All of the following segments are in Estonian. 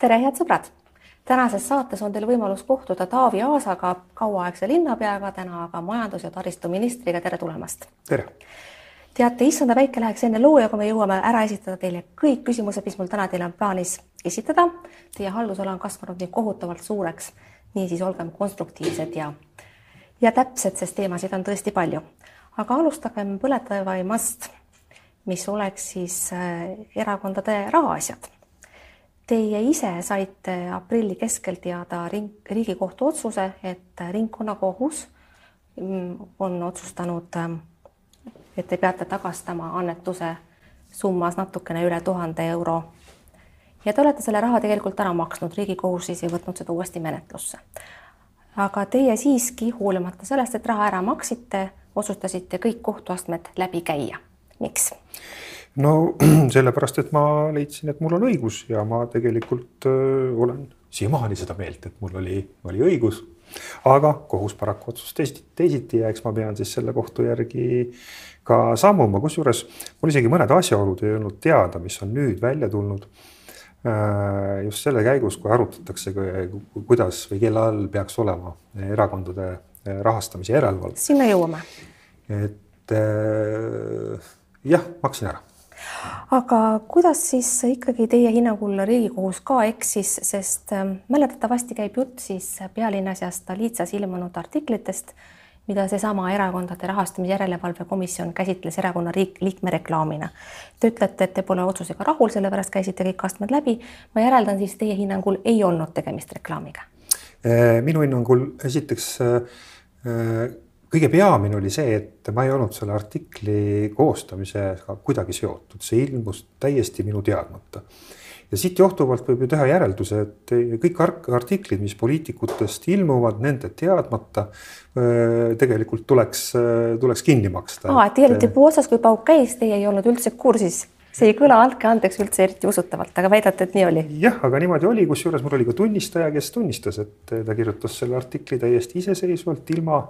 tere, head sõbrad! tänases saates on teil võimalus kohtuda Taavi Aasaga, kauaaegse linnapeaga, täna aga majandus- ja taristuministriga, tere tulemast! tere! teate, issanda päike läheks enne looja, kui me jõuame ära esitada teile kõik küsimused, mis mul täna teile on plaanis esitada. Teie haldusala on kasvanud nii kohutavalt suureks, niisiis olgem konstruktiivsed ja, ja täpsed, sest teemasid on tõesti palju. aga alustagem põletavaimast, mis oleks siis äh, erakondade rahaasjad Teie ise saite aprilli keskel teada ring, Riigikohtu otsuse, et ringkonnakohus mm, on otsustanud, ähm, et te peate tagastama annetuse summas natukene üle tuhande euro. ja te olete selle raha tegelikult ära maksnud, Riigikohus siis ei võtnud seda uuesti menetlusse. aga teie siiski, hoolimata sellest, et raha ära maksite, otsustasite kõik kohtuastmed läbi käia. miks? No sellepärast, et ma leidsin, et mul on õigus ja ma tegelikult öö, olen siiamaani seda meelt, et mul oli, oli õigus. aga kohus paraku otsustas teisiti ja eks ma pean siis selle kohtu järgi ka sammuma, kusjuures mul isegi mõned asjaolud ei olnud teada, mis on nüüd välja tulnud. just selle käigus, kui arutatakse, kuidas või kelle all peaks olema erakondade rahastamise järelevalve. sinna jõuame. et äh, jah, maksin ära aga kuidas siis ikkagi teie hinnangul Riigikohus ka eksis, sest ähm, mäletatavasti käib jutt siis Pealinnas ja Stolitsas ilmunud artiklitest, mida seesama Erakondade Rahastamise Järelevalve Komisjon käsitles erakonna riik, liikme reklaamina. Te ütlete, et te pole otsusega rahul, sellepärast käisite kõik astmed läbi. ma järeldan siis teie hinnangul ei olnud tegemist reklaamiga? Äh, minu hinnangul esiteks äh, äh, kõige peamine oli see, et ma ei olnud selle artikli koostamisega kuidagi seotud, see ilmus täiesti minu teadmata. ja siit johtuvalt võib ju teha järelduse, et kõik artiklid, mis poliitikutest ilmuvad nende teadmata, tegelikult tuleks, tuleks kinni maksta. aa, et olite puu otsas, kui pauk käis, teie ei olnud üldse kursis see ei kõla, andke andeks üldse eriti usutavalt, aga väidate, et nii oli? jah, aga niimoodi oli, kusjuures mul oli ka tunnistaja, kes tunnistas, et ta kirjutas selle artikli täiesti iseseisvalt, ilma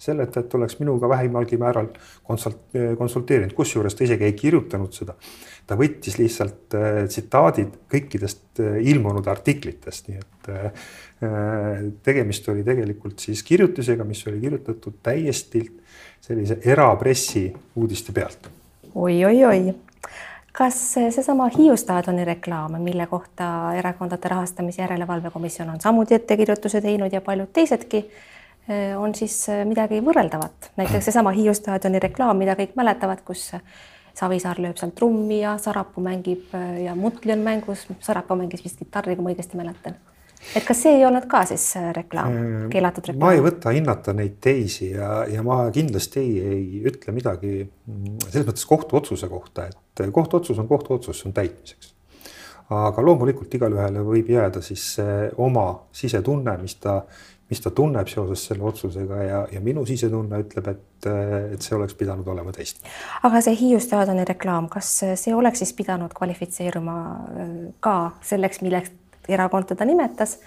selleta, et oleks minuga vähimalgi määral konsult-, konsulteerinud, kusjuures ta isegi ei kirjutanud seda. ta võttis lihtsalt äh, tsitaadid kõikidest äh, ilmunud artiklitest, nii et äh, tegemist oli tegelikult siis kirjutisega, mis oli kirjutatud täiesti sellise erapressi uudiste pealt oi, oi. oi-oi-oi kas seesama Hiiu staadioni reklaam, mille kohta Erakondade Rahastamise Järelevalve Komisjon on samuti ettekirjutuse teinud ja paljud teisedki, on siis midagi võrreldavat, näiteks seesama Hiiu staadioni reklaam, mida kõik mäletavad, kus Savisaar lööb seal trummi ja Sarapuu mängib ja Mutli on mängus, Sarapuu mängis vist kitarri, kui ma õigesti mäletan. Et kas see ei olnud ka siis reklaam, keelatud reklaam? ma ei võta hinnata neid teisi ja, ja ma kindlasti ei, ei ütle midagi mm, selles mõttes kohtuotsuse kohta, et kohtuotsus on kohtuotsus, see on täitmiseks. aga loomulikult igalühele võib jääda siis oma sisetunne, mis ta, mis ta tunneb seoses selle otsusega ja, ja minu sisetunne ütleb, et, et see oleks pidanud olema teistmoodi. aga see Hiiu staadioni reklaam, kas see oleks siis pidanud kvalifitseeruma äh, ka selleks, milleks erakond teda nimetas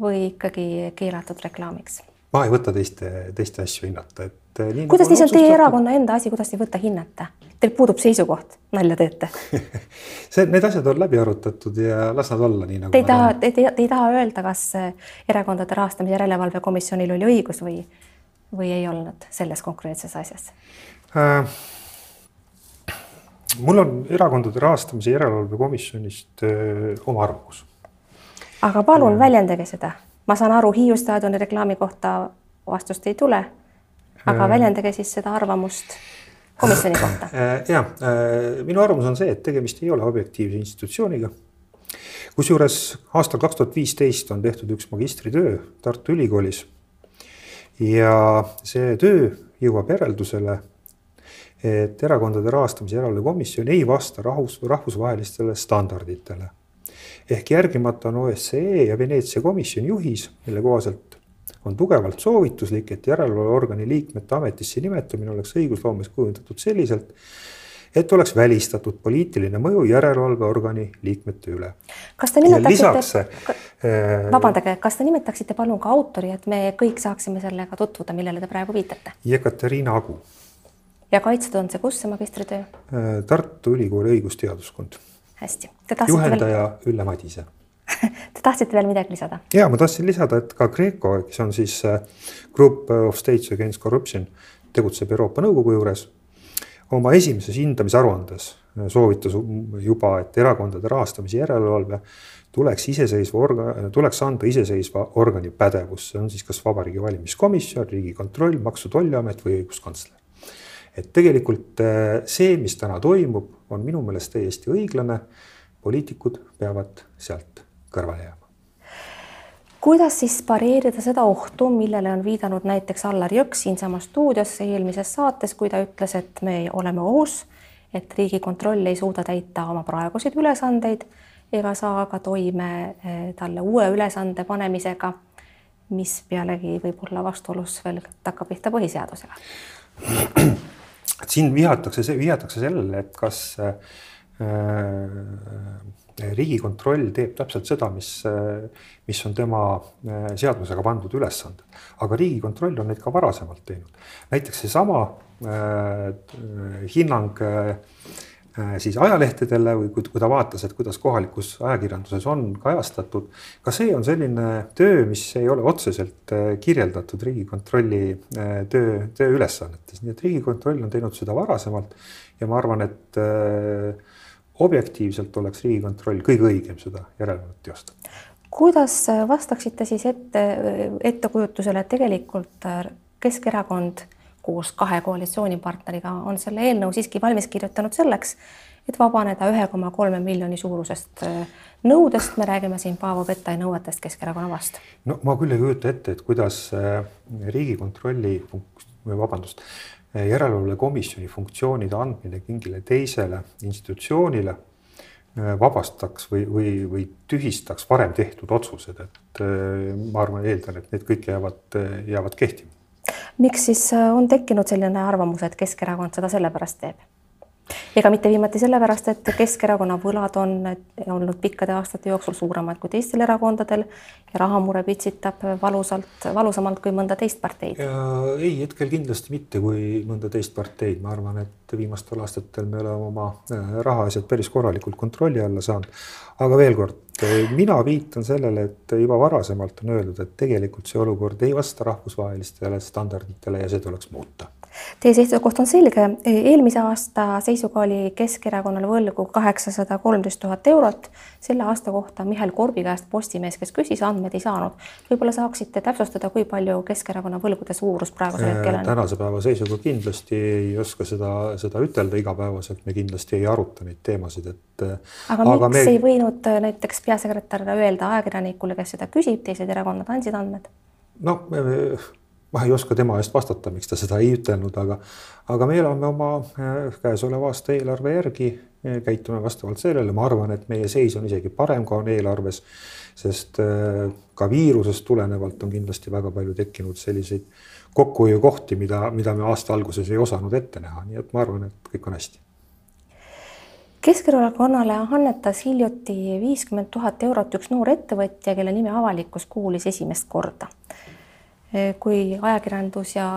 või ikkagi keelatud reklaamiks? ma ei võta teiste, teiste asju hinnata, et kuidas nagu siis on teie erakonna enda asi, kuidas ei võta hinnata? Teil puudub seisukoht, nalja teete see, need asjad on läbi arutatud ja las nad olla nii nagu. Te ei taha, te, te, te ei taha öelda, kas erakondade rahastamise järelevalve komisjonil oli õigus või, või ei olnud selles konkreetses asjas äh,? mul on erakondade rahastamise järelevalve komisjonist äh, oma arvamus aga palun väljendage seda, ma saan aru, Hiiu staadioni reklaami kohta vastust ei tule. aga väljendage siis seda arvamust komisjoni kohta. Äh, ja äh, minu arvamus on see, et tegemist ei ole objektiivse institutsiooniga. kusjuures aastal kaks tuhat viisteist on tehtud üks magistritöö Tartu Ülikoolis. ja see töö jõuab järeldusele, et erakondade rahastamise järelevalve komisjon ei vasta rahvus, rahvusvahelistele standarditele ehk järgimata on OSCE ja Veneetsia komisjoni juhis, mille kohaselt on tugevalt soovituslik, et järelevalveorgani liikmete ametisse nimetamine oleks õigusloomes kujundatud selliselt, et oleks välistatud poliitiline mõju järelevalveorgani liikmete üle. kas te nimetaksite, äh, vabandage, kas te nimetaksite palun ka autori, et me kõik saaksime sellega tutvuda, millele te praegu viitate? Jekaterina Agu. ja kaitstud on see kus, see magistritöö? Äh, Tartu Ülikooli õigusteaduskond hästi. juhendaja veel... Ülle Madise. Te tahtsite veel midagi lisada? ja ma tahtsin lisada, et ka Kreeko, kes on siis äh, Group of States Against Corruption, tegutseb Euroopa Nõukogu juures. oma esimeses hindamisaruandes äh, soovitas juba, et erakondade rahastamise järelevalve tuleks iseseisva orga-, tuleks anda iseseisva organi pädevus, see on siis kas Vabariigi Valimiskomisjon, Riigikontroll, Maksu- Tolliamet või õiguskantsler. et tegelikult äh, see, mis täna toimub, on minu meelest täiesti õiglane. poliitikud peavad sealt kõrvale jääma kuidas siis pareerida seda ohtu, millele on viidanud näiteks Allar Jõks siinsamas stuudios eelmises saates, kui ta ütles, et me oleme ohus, et Riigikontroll ei suuda täita oma praeguseid ülesandeid ega saa ka toime eh, talle uue ülesande panemisega, mis pealegi võib olla vastuolus veel takkapihta põhiseadusega. siin vihatakse, vihatakse sellele, et kas äh, riigikontroll teeb täpselt seda, mis, mis on tema äh, seadusega pandud ülesanded. aga riigikontroll on neid ka varasemalt teinud. näiteks seesama äh, hinnang äh, siis ajalehtedele või kui, kui ta vaatas, et kuidas kohalikus ajakirjanduses on kajastatud. ka see on selline töö, mis ei ole otseselt äh, kirjeldatud Riigikontrolli äh, töö, tööülesannetes, nii et Riigikontroll on teinud seda varasemalt ja ma arvan, et äh, objektiivselt oleks Riigikontroll kõige õigem seda järelevalvet teostada. kuidas vastaksite siis ette, ettekujutusele, et tegelikult Keskerakond koos kahe koalitsioonipartneriga on selle eelnõu siiski valmis kirjutanud selleks, et vabaneda ühe koma kolme miljoni suurusest nõudest, me räägime siin Paavo Pettai nõuetest Keskerakonna vastu. no ma küll ei kujuta ette, et kuidas Riigikontrolli või vabandust, järelevalvekomisjoni funktsioonide andmine mingile teisele institutsioonile äh, vabastaks või, või, või tühistaks varem tehtud otsused, et äh, ma arvan, eeldan, et need kõik jäävad, äh, jäävad kehtima. miks siis on tekkinud selline arvamus, et Keskerakond seda sellepärast teeb? Ega mitte viimati sellepärast, et Keskerakonna võlad on olnud pikkade aastate jooksul suuremad kui teistel erakondadel ja rahamure pitsitab valusalt, valusamalt kui mõnda teist parteid. ei, hetkel kindlasti mitte kui mõnda teist parteid, ma arvan, et viimastel aastatel me oleme oma äh, rahaasjad päris korralikult kontrolli alla saanud. aga veel kord, mina viitan sellele, et juba varasemalt on öeldud, et tegelikult see olukord ei vasta rahvusvahelistele standarditele ja see tuleks muuta Teie seisukoht on selge, eelmise aasta seisuga oli Keskerakonnale võlgu kaheksasada kolmteist tuhat eurot. selle aasta kohta Mihhail Korbi käest Postimees, kes küsis, andmeid ei saanud. võib-olla saaksite täpsustada, kui palju Keskerakonna võlgude suurus praegusel äh, hetkel on? tänase päeva seisuga kindlasti ei oska seda, seda ütelda igapäevaselt, me kindlasti ei aruta neid teemasid, et. Äh, aga, aga miks me... ei võinud äh, näiteks peasekretär öelda ajakirjanikule, kes seda küsib, teised erakonnad andsid andmed? noh ma ei oska tema eest vastata, miks ta seda ei ütelnud, aga, aga me elame oma äh, käesoleva aasta eelarve järgi, käitume vastavalt sellele, ma arvan, et meie seis on isegi parem, kui on eelarves, sest äh, ka viirusest tulenevalt on kindlasti väga palju tekkinud selliseid kokkuhoiukohti, mida, mida me aasta alguses ei osanud ette näha, nii et ma arvan, et kõik on hästi. Keskerakonnale annetas hiljuti viiskümmend tuhat eurot üks noor ettevõtja, kelle nimi avalikkus kuulis esimest korda kui ajakirjandus ja,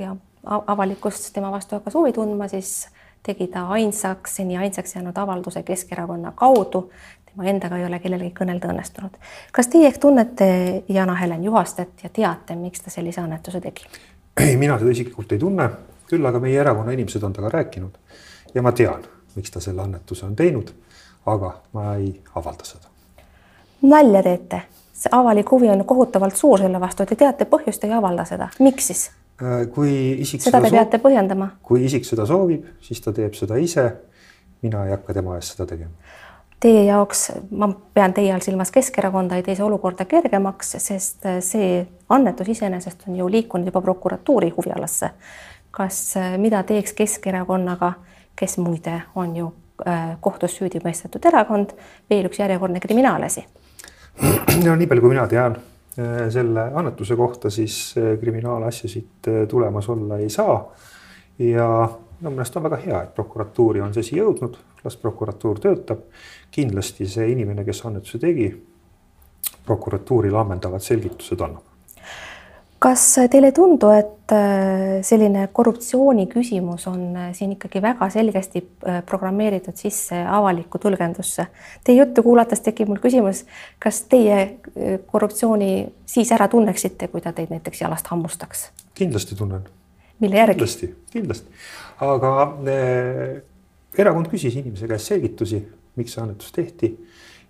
ja avalikkus tema vastu hakkas huvi tundma, siis tegi ta ainsaks, seni ainsaks jäänud avalduse Keskerakonna kaudu. tema endaga ei ole kellelgi kõnelda õnnestunud. kas teie ehk tunnete Jana-Helen Juhastet ja teate, miks ta sellise annetuse tegi? ei, mina teda isiklikult ei tunne, küll aga meie erakonna inimesed on temaga rääkinud ja ma tean, miks ta selle annetuse on teinud, aga ma ei avalda seda. nalja teete see avalik huvi on kohutavalt suur selle vastu, te teate põhjust, ei avalda seda, miks siis? Äh, kui isik seda te peate põhjendama. kui isik seda soovib, siis ta teeb seda ise. mina ei hakka tema eest seda tegema. Teie jaoks, ma pean teie all silmas Keskerakonda, ei tee see olukorda kergemaks, sest see annetus iseenesest on ju liikunud juba prokuratuuri huvialasse. kas, mida teeks Keskerakonnaga, kes muide on ju äh, kohtus süüdi mõistetud erakond, veel üks järjekordne kriminaalasi no nii palju, kui mina tean äh, selle annetuse kohta, siis äh, kriminaalasjasid äh, tulemas olla ei saa. ja minu no, meelest on väga hea, et prokuratuuri on see asi jõudnud, las prokuratuur töötab. kindlasti see inimene, kes annetuse tegi, prokuratuurile ammendavad selgitused annab kas teile ei tundu, et äh, selline korruptsiooni küsimus on äh, siin ikkagi väga selgesti äh, programmeeritud sisse avalikku tõlgendusse? Teie juttu kuulates tekib mul küsimus, kas teie korruptsiooni siis ära tunneksite, kui ta teid näiteks jalast hammustaks? kindlasti tunnen. mille järgi? kindlasti, kindlasti, aga äh, erakond küsis inimese käest selgitusi, miks see annetus tehti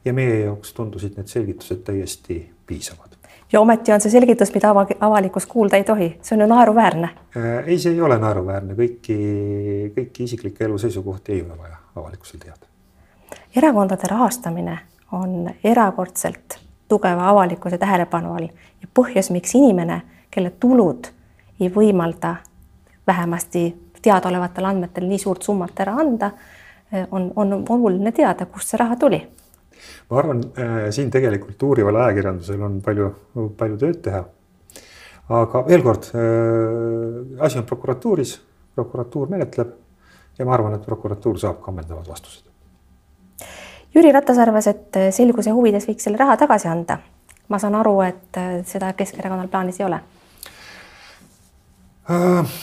ja meie jaoks tundusid need selgitused täiesti piisavad ja ometi on see selgitus, mida ava, avalikkus kuulda ei tohi, see on ju naeruväärne. Äh, ei, see ei ole naeruväärne, kõiki, kõiki isiklikke elu seisukohti ei ole vaja avalikkusel teada. erakondade rahastamine on erakordselt tugeva avalikkuse tähelepanu all ja põhjus, miks inimene, kelle tulud ei võimalda vähemasti teadaolevatel andmetel nii suurt summat ära anda, on, on oluline teada, kust see raha tuli ma arvan äh,, siin tegelikult uurival ajakirjandusel on palju, palju tööd teha. aga veel kord äh,, asi on prokuratuuris, prokuratuur menetleb ja ma arvan, et prokuratuur saab ka ammendavad vastused. Jüri Ratas arvas, et selguse huvides võiks selle raha tagasi anda. ma saan aru, et seda Keskerakonnal plaanis ei ole äh,.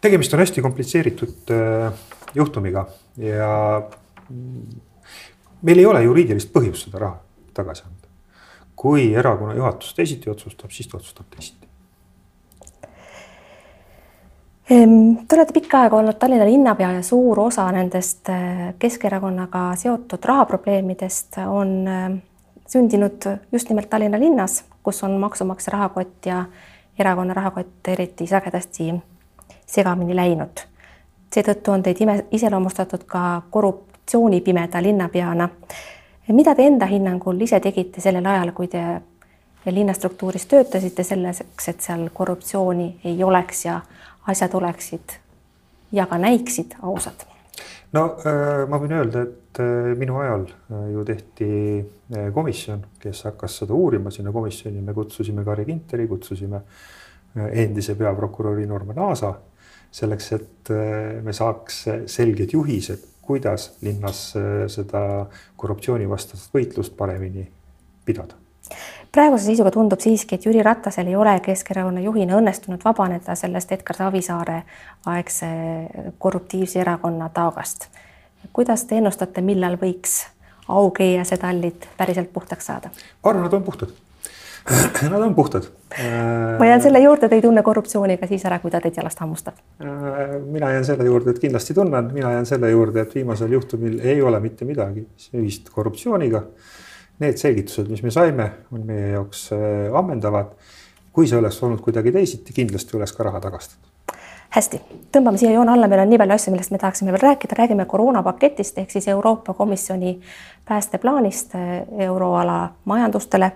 tegemist on hästi komplitseeritud äh, juhtumiga ja meil ei ole juriidilist põhjust seda raha tagasi anda. kui erakonna juhatus teisiti otsustab, siis ta otsustab teisiti. Te olete pikka aega olnud Tallinna linnapea ja suur osa nendest äh, Keskerakonnaga seotud rahaprobleemidest on äh, sündinud just nimelt Tallinna linnas, kus on maksumaksja rahakott ja erakonna rahakott eriti sagedasti segamini läinud. seetõttu on teid ime, iseloomustatud ka korrup-, korruptsioonipimeda linnapeana. mida te enda hinnangul ise tegite sellel ajal, kui te linnastruktuuris töötasite selleks, et seal korruptsiooni ei oleks ja asjad oleksid ja ka näiksid ausad? no äh, ma võin öelda, et äh, minu ajal äh, ju tehti komisjon, kes hakkas seda uurima, sinna komisjoni me kutsusime Carri Ginteri, kutsusime endise peaprokuröri Norman Aasa selleks, et me saaks selged juhised kuidas linnas äh, seda korruptsioonivastast võitlust paremini pidada praeguse seisuga tundub siiski, et Jüri Ratasel ei ole Keskerakonna juhina õnnestunud vabaneda sellest Edgar Savisaare aegse korruptiivse erakonna taagast. kuidas te ennustate, millal võiks Auge ja Sedalid päriselt puhtaks saada? ma arvan, nad on puhtad Nad on puhtad. ma jään selle juurde, te ei tunne korruptsiooni ka siis ära, kui ta teid jalast hammustab. mina jään selle juurde, et kindlasti tunnen, mina jään selle juurde, et viimasel juhtumil ei ole mitte midagi ühist korruptsiooniga. Need selgitused, mis me saime, on meie jaoks äh, ammendavad. kui see oleks olnud kuidagi teisiti, kindlasti oleks ka raha tagastatud hästi, tõmbame siia joone alla, meil on nii palju asju, millest me tahaksime veel rääkida, räägime koroonapaketist ehk siis Euroopa Komisjoni päästeplaanist äh, euroala majandustele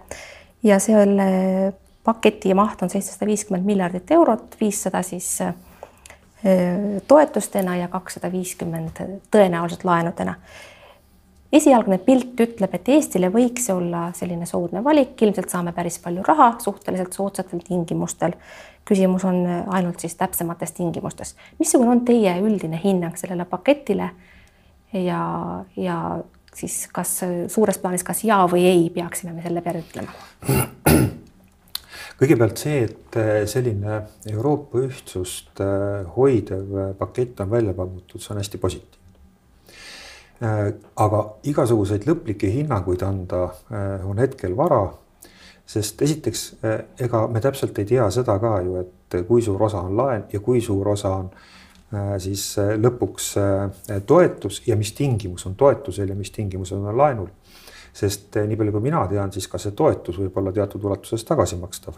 ja selle paketi maht on seitsesada viiskümmend miljardit eurot, viissada siis äh, toetustena ja kakssada viiskümmend tõenäoliselt laenudena. esialgne pilt ütleb, et Eestile võiks see olla selline soodne valik, ilmselt saame päris palju raha suhteliselt soodsatel tingimustel. küsimus on ainult siis täpsemates tingimustes. missugune on teie üldine hinnang sellele paketile ja, ja siis kas suures plaanis, kas ja või ei peaksime me selle peale ütlema? kõigepealt see, et äh, selline Euroopa ühtsust äh, hoidev äh, pakett on välja pakutud, see on hästi positiivne. aga igasuguseid lõplikke hinnanguid anda on hetkel vara, sest esiteks ega me täpselt ei tea seda ka ju, et kui suur osa on laen ja kui suur osa on Äh, siis äh, lõpuks äh, toetus ja mis tingimus on toetusel ja mis tingimused on laenul. sest nii palju, kui mina tean, siis ka see toetus võib olla teatud ulatuses tagasimakstav.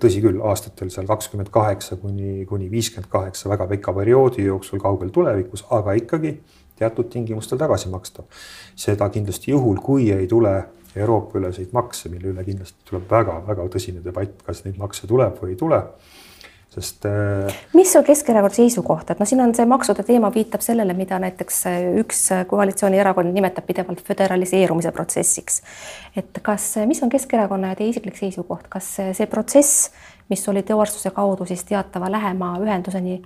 tõsi küll, aastatel seal kakskümmend kaheksa kuni, kuni viiskümmend kaheksa väga pika perioodi jooksul kaugel tulevikus, aga ikkagi teatud tingimustel tagasimakstav. seda kindlasti juhul, kui ei tule Euroopa üleseid makse, mille üle kindlasti tuleb väga-väga tõsine debatt, kas neid makse tuleb või ei tule sest. Äh, mis on Keskerakonna seisukoht, et noh, siin on see maksude teema viitab sellele, mida näiteks äh, üks koalitsioonierakond nimetab pidevalt föderaliseerumise protsessiks. et kas, mis on Keskerakonna ja teie isiklik seisukoht, kas see protsess, mis solidaarsuse kaudu siis teatava lähema ühenduseni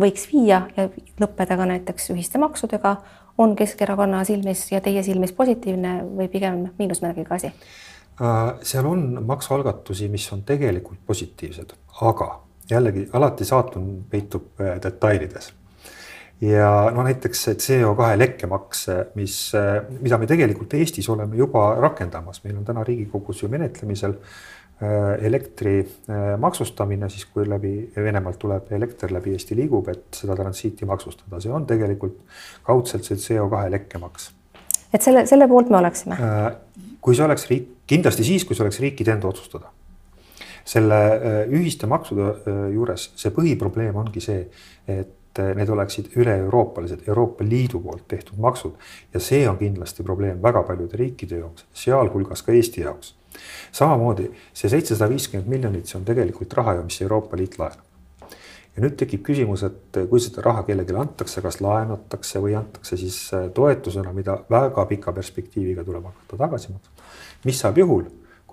võiks viia ja lõppeda ka näiteks ühiste maksudega, on Keskerakonna silmis ja teie silmis positiivne või pigem miinusmärgiga asi? seal on maksualgatusi, mis on tegelikult positiivsed, aga jällegi alati saatun peitub detailides ja no näiteks see CO2 lekkemaks, mis, mida me tegelikult Eestis oleme juba rakendamas, meil on täna Riigikogus ju menetlemisel Äh, elektri äh, maksustamine, siis kui läbi Venemaalt tuleb elekter läbi Eesti liigub, et seda transiiti maksustada, see on tegelikult kaudselt see CO2 lekkemaks. et selle, selle poolt me oleksime? Äh, kui see oleks riik, kindlasti siis, kui see oleks riikide enda otsustada. Selle ühiste maksude juures see põhiprobleem ongi see, et need oleksid üle-euroopalised, Euroopa Liidu poolt tehtud maksud ja see on kindlasti probleem väga paljude riikide jaoks, sealhulgas ka Eesti jaoks samamoodi see seitsesada viiskümmend miljonit, see on tegelikult raha ju, mis Euroopa Liit laenab. ja nüüd tekib küsimus, et kui seda raha kellelegi antakse, kas laenatakse või antakse siis äh, toetusena, mida väga pika perspektiiviga tuleb hakata tagasi maksma. mis saab juhul,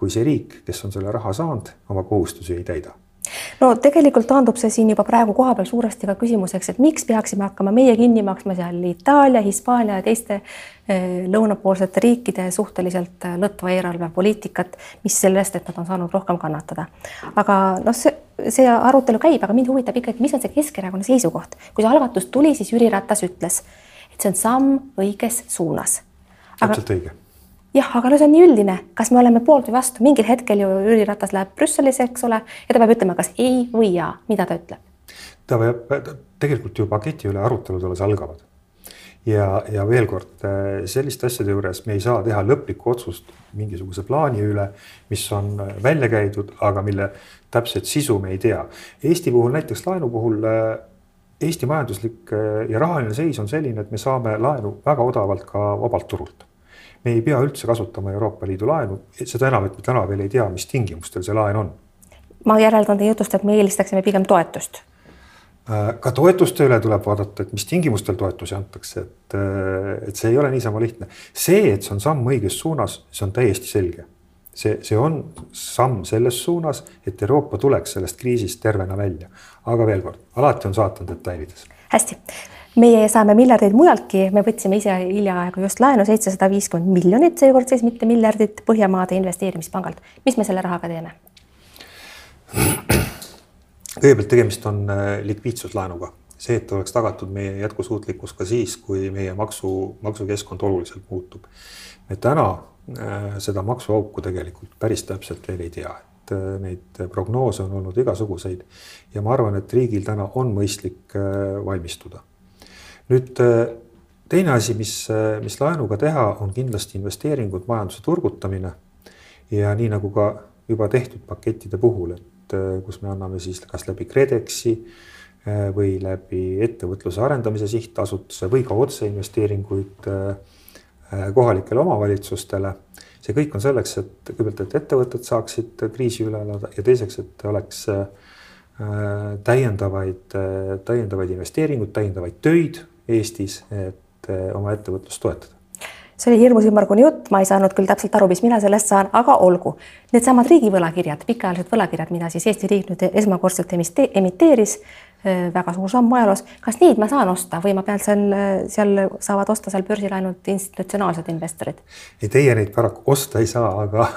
kui see riik, kes on selle raha saanud, oma kohustusi ei täida no tegelikult taandub see siin juba praegu kohapeal suuresti ka küsimuseks, et miks peaksime hakkama meie kinni maksma seal Itaalia, Hispaania ja teiste eh, lõunapoolsete riikide suhteliselt eh, lõtva eelarvepoliitikat, mis sellest, et nad on saanud rohkem kannatada. aga noh, see, see arutelu käib, aga mind huvitab ikkagi, mis on see Keskerakonna seisukoht. kui see algatus tuli, siis Jüri Ratas ütles, et see on samm õiges suunas. täpselt õige jah, aga no see on nii üldine, kas me oleme poolt või vastu, mingil hetkel ju Jüri Ratas läheb Brüsselisse, eks ole, ja ta peab ütlema, kas ei või jaa, mida ta ütleb? ta peab, tegelikult ju paketi üle arutelud alles algavad. ja, ja veel kord, eh, selliste asjade juures me ei saa teha lõplikku otsust mingisuguse plaani üle, mis on välja käidud, aga mille täpset sisu me ei tea. Eesti puhul näiteks laenu puhul eh, Eesti majanduslik eh, ja rahaline seis on selline, et me saame laenu väga odavalt ka vabalt turult me ei pea üldse kasutama Euroopa Liidu laenu, seda enam, et me täna veel ei tea, mis tingimustel see laen on. ma järeldan teie jutust, et me eelistaksime pigem toetust. Äh, ka toetuste üle tuleb vaadata, et mis tingimustel toetusi antakse, et, äh, et see ei ole niisama lihtne. see, et see on samm õiges suunas, see on täiesti selge. see, see on samm selles suunas, et Euroopa tuleks sellest kriisist tervena välja. aga veel kord, alati on saatan detailides. hästi meie saame miljardeid mujaltki, me võtsime ise hiljaaegu just laenu seitsesada viiskümmend miljonit, seekord siis mitte miljardit Põhjamaade Investeerimispangalt. mis me selle rahaga teeme? kõigepealt tegemist on äh, likviidsuslaenuga, see, et oleks tagatud meie jätkusuutlikkus ka siis, kui meie maksu, maksukeskkond oluliselt muutub. me täna äh, seda maksuauku tegelikult päris täpselt veel ei tea, et äh, neid prognoose on olnud igasuguseid ja ma arvan, et riigil täna on mõistlik valmistuda nüüd äh, teine asi, mis, äh, mis laenuga teha, on kindlasti investeeringud, majanduse turgutamine. ja nii nagu ka juba tehtud pakettide puhul, et äh, kus me anname siis kas läbi KredExi või läbi ettevõtluse arendamise sihtasutuse või ka otseinvesteeringuid kohalikele omavalitsustele. see kõik on selleks, et kõigepealt, et ettevõtted saaksid kriisi üle elada ja teiseks, et oleks täiendavaid, täiendavaid investeeringuid, täiendavaid töid Eestis, et eh, oma ettevõtlust toetada see oli hirmus ümmargune jutt, ma ei saanud küll täpselt aru, mis mina sellest saan, aga olgu. Needsamad riigivõlakirjad, pikaajalised võlakirjad, mida siis Eesti riik nüüd esmakordselt emiteeris, eh, väga suur samm ajaloos, kas neid ma saan osta või ma pean seal, seal saavad osta seal börsil ainult institutsionaalsed investorid? ei, teie neid paraku osta ei saa, aga,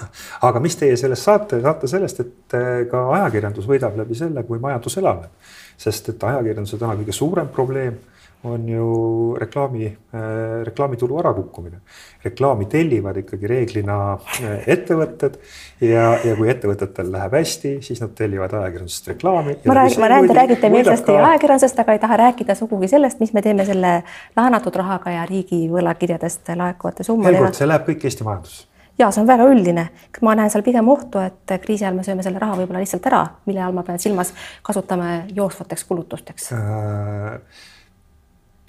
aga mis teie sellest saate, saate sellest, et eh, ka ajakirjandus võidab läbi selle, kui majandus elavneb. sest et ajakirjanduse täna kõige suurem probleem on ju reklaami, äh, reklaamitulu ärakukkumine. reklaami tellivad ikkagi reeglina äh, ettevõtted ja, ja kui ettevõtetel läheb hästi, siis nad tellivad ajakirjandusest reklaami. ma räägin, ma näen, te räägite meelsasti ka... ajakirjandusest, aga ei taha rääkida sugugi sellest, mis me teeme selle laenatud rahaga ja riigi võlakirjadest laekuvate summadega. veel kord, see läheb kõik Eesti majandusse ja see on väga üldine, ma näen seal pigem ohtu, et kriisi ajal me sööme selle raha võib-olla lihtsalt ära, mille all ma pean silmas, kasutame jooksvateks kulutusteks äh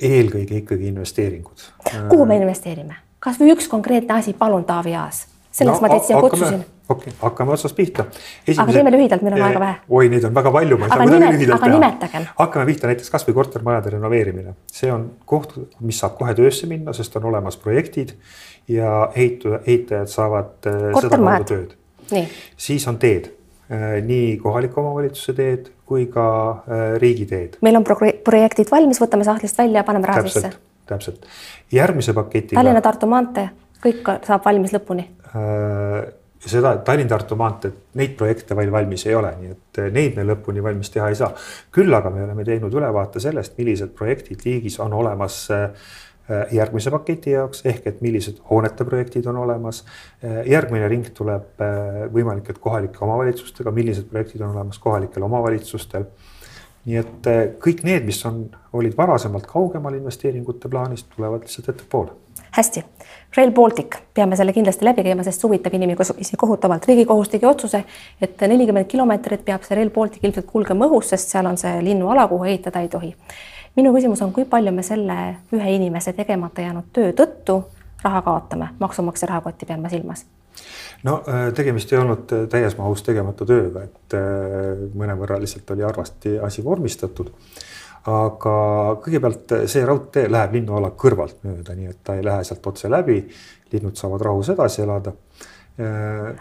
eelkõige ikkagi investeeringud. kuhu me investeerime, kasvõi üks konkreetne asi, palun, Taavi Aas, selleks no, ma teid siia kutsusin. okei okay,, hakkame otsast pihta. Esimese... aga teeme lühidalt, meil on aega vähe. oi, neid on väga palju, ma ei saa kuidagi lühidalt teha. hakkame pihta näiteks kasvõi kortermajade renoveerimine, see on koht, mis saab kohe töösse minna, sest on olemas projektid ja ehitu-, ehitajad saavad äh, seda kaudu tööd. siis on teed, nii kohaliku omavalitsuse teed kui ka äh, riigiteed. meil on projektid valmis, võtame sahtlist välja, paneme raha sisse. täpselt, järgmise paketiga. Tallinna-Tartu maantee, kõik saab valmis lõpuni äh,. seda Tallinn-Tartu maanteed, neid projekte veel valmis ei ole, nii et neid me lõpuni valmis teha ei saa. küll aga me oleme teinud ülevaate sellest, millised projektid riigis on olemas järgmise paketi jaoks ehk et millised hoonete projektid on olemas. järgmine ring tuleb võimalik, et kohalike omavalitsustega, millised projektid on olemas kohalikel omavalitsustel nii et kõik need, mis on, olid varasemalt kaugemal investeeringute plaanist, tulevad lihtsalt ettepoole. hästi, Rail Baltic, peame selle kindlasti läbi käima, sest see huvitab inimesi kohutavalt. riigikohus tegi otsuse, et nelikümmend kilomeetrit peab see Rail Baltic ilmselt kulgema õhus, sest seal on see linnuala, kuhu ehitada ei tohi. Minu küsimus on, kui palju me selle ühe inimese tegemata jäänud töö tõttu raha kaotame, maksumaksja rahakotti pean ma silmas no äh, tegemist ei olnud äh, täies mahus tegemata tööga, et äh, mõnevõrra lihtsalt oli harvasti asi vormistatud. aga kõigepealt see raudtee läheb linnuala kõrvalt mööda, nii et ta ei lähe sealt otse läbi. linnud saavad rahus edasi elada.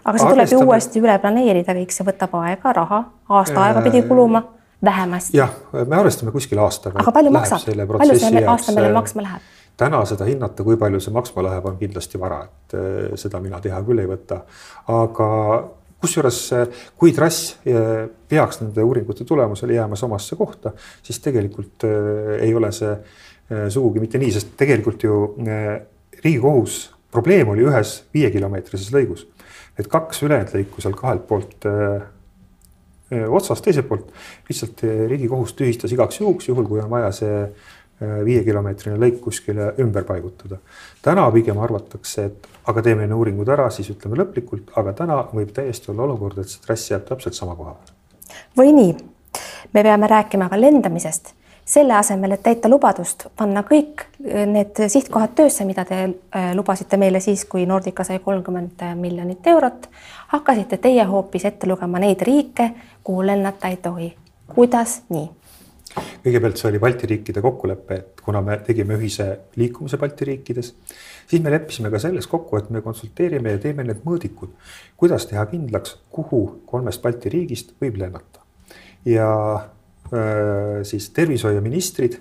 aga see tuleb ju uuesti üle planeerida, kõik see võtab aega, raha, aasta aega pidi kuluma vähemasti. jah, me arvestame kuskil aastaga. aga palju maksab, palju see aasta meile maksma läheb? täna seda hinnata, kui palju see maksma läheb, on kindlasti vara, et eh, seda mina teha küll ei võta. aga kusjuures, eh, kui trass peaks nende uuringute tulemusel jääma samasse kohta, siis tegelikult ei ole see sugugi mitte nii, sest tegelikult ju Riigikohus, probleem oli ühes viiekilomeetrises lõigus. et kaks ülejäänud lõiku seal kahelt poolt otsast, teiselt poolt lihtsalt Riigikohus tühistas igaks juhuks, juhul kui on vaja see Äh, viiekilomeetrine lõik kuskile ümber paigutada. täna pigem arvatakse, et aga teeme enne uuringud ära, siis ütleme lõplikult, aga täna võib täiesti olla olukord, et see trass jääb täpselt sama koha peale. või nii, me peame rääkima ka lendamisest, selle asemel, et täita lubadust, panna kõik äh, need sihtkohad töösse, mida te äh, lubasite meile siis, kui Nordica sai kolmkümmend miljonit eurot, hakkasite teie hoopis ette lugema neid riike, kuhu lennata ei tohi. kuidas nii? kõigepealt see oli Balti riikide kokkulepe, et kuna me tegime ühise liikumise Balti riikides, siis me leppisime ka selles kokku, et me konsulteerime ja teeme need mõõdikud, kuidas teha kindlaks, kuhu kolmest Balti riigist võib lennata. ja äh, siis tervishoiuministrid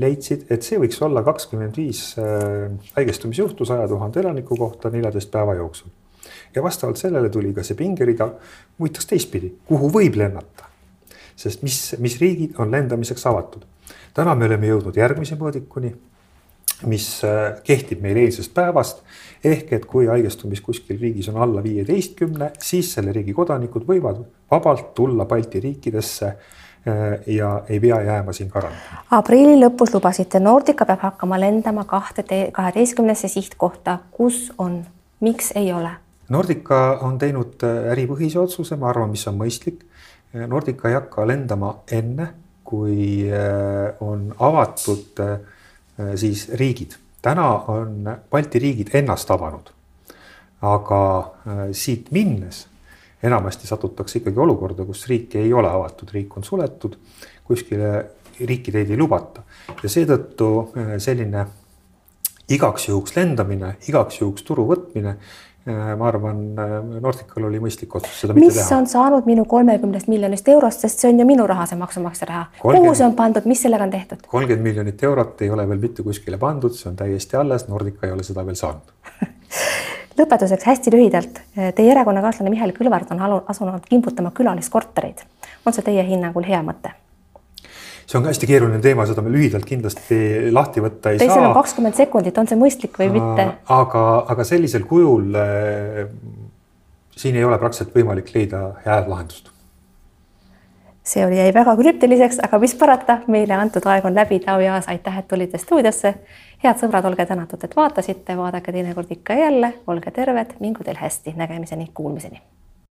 leidsid, et see võiks olla kakskümmend viis äh, haigestumisjuhtu saja tuhande elaniku kohta neljateist päeva jooksul. ja vastavalt sellele tuli ka see pingerida, huvitaks teistpidi, kuhu võib lennata sest mis, mis riigid on lendamiseks avatud. täna me oleme jõudnud järgmise mõõdikuni, mis äh, kehtib meil eilsest päevast. ehk et kui haigestumis kuskil riigis on alla viieteistkümne, siis selle riigi kodanikud võivad vabalt tulla Balti riikidesse äh, ja ei pea jääma siin karantiini. aprilli lõpus lubasite, Nordica peab hakkama lendama kahte, kaheteistkümnesse sihtkohta, kus on, miks ei ole? Nordica on teinud äh, äripõhise otsuse, ma arvan, mis on mõistlik Nordica ei hakka lendama enne, kui äh, on avatud äh, siis riigid. täna on Balti riigid ennast avanud. aga äh, siit minnes enamasti satutakse ikkagi olukorda, kus riik ei ole avatud, riik on suletud, kuskile riiki teid ei lubata ja seetõttu selline igaks juhuks lendamine, igaks juhuks turu võtmine Äh, ma arvan, äh, Nordical oli mõistlik otsus seda mitte mis teha. mis on saanud minu kolmekümnest miljonist eurost, sest see on ju minu raha, see maksumaksja raha. kuhu see on pandud, mis sellega on tehtud? kolmkümmend miljonit eurot ei ole veel mitte kuskile pandud, see on täiesti alles, Nordica ei ole seda veel saanud lõpetuseks hästi lühidalt, teie erakonnakaaslane Mihhail Kõlvart on asunud kimbutama külaliskortereid. on see teie hinnangul hea mõte? see on hästi keeruline teema, seda me lühidalt kindlasti lahti võtta ei Teisel saa. Teisel on kakskümmend sekundit, on see mõistlik või mitte? aga, aga sellisel kujul äh, siin ei ole praktiliselt võimalik leida head lahendust. See oli, jäi väga krüptiliseks, aga mis parata, meile antud aeg on läbi, Taavi Aas, aitäh, et tulite stuudiosse. head sõbrad, olge tänatud, et vaatasite, vaadake teinekord ikka ja jälle, olge terved, mingu teil hästi, nägemiseni, kuulmiseni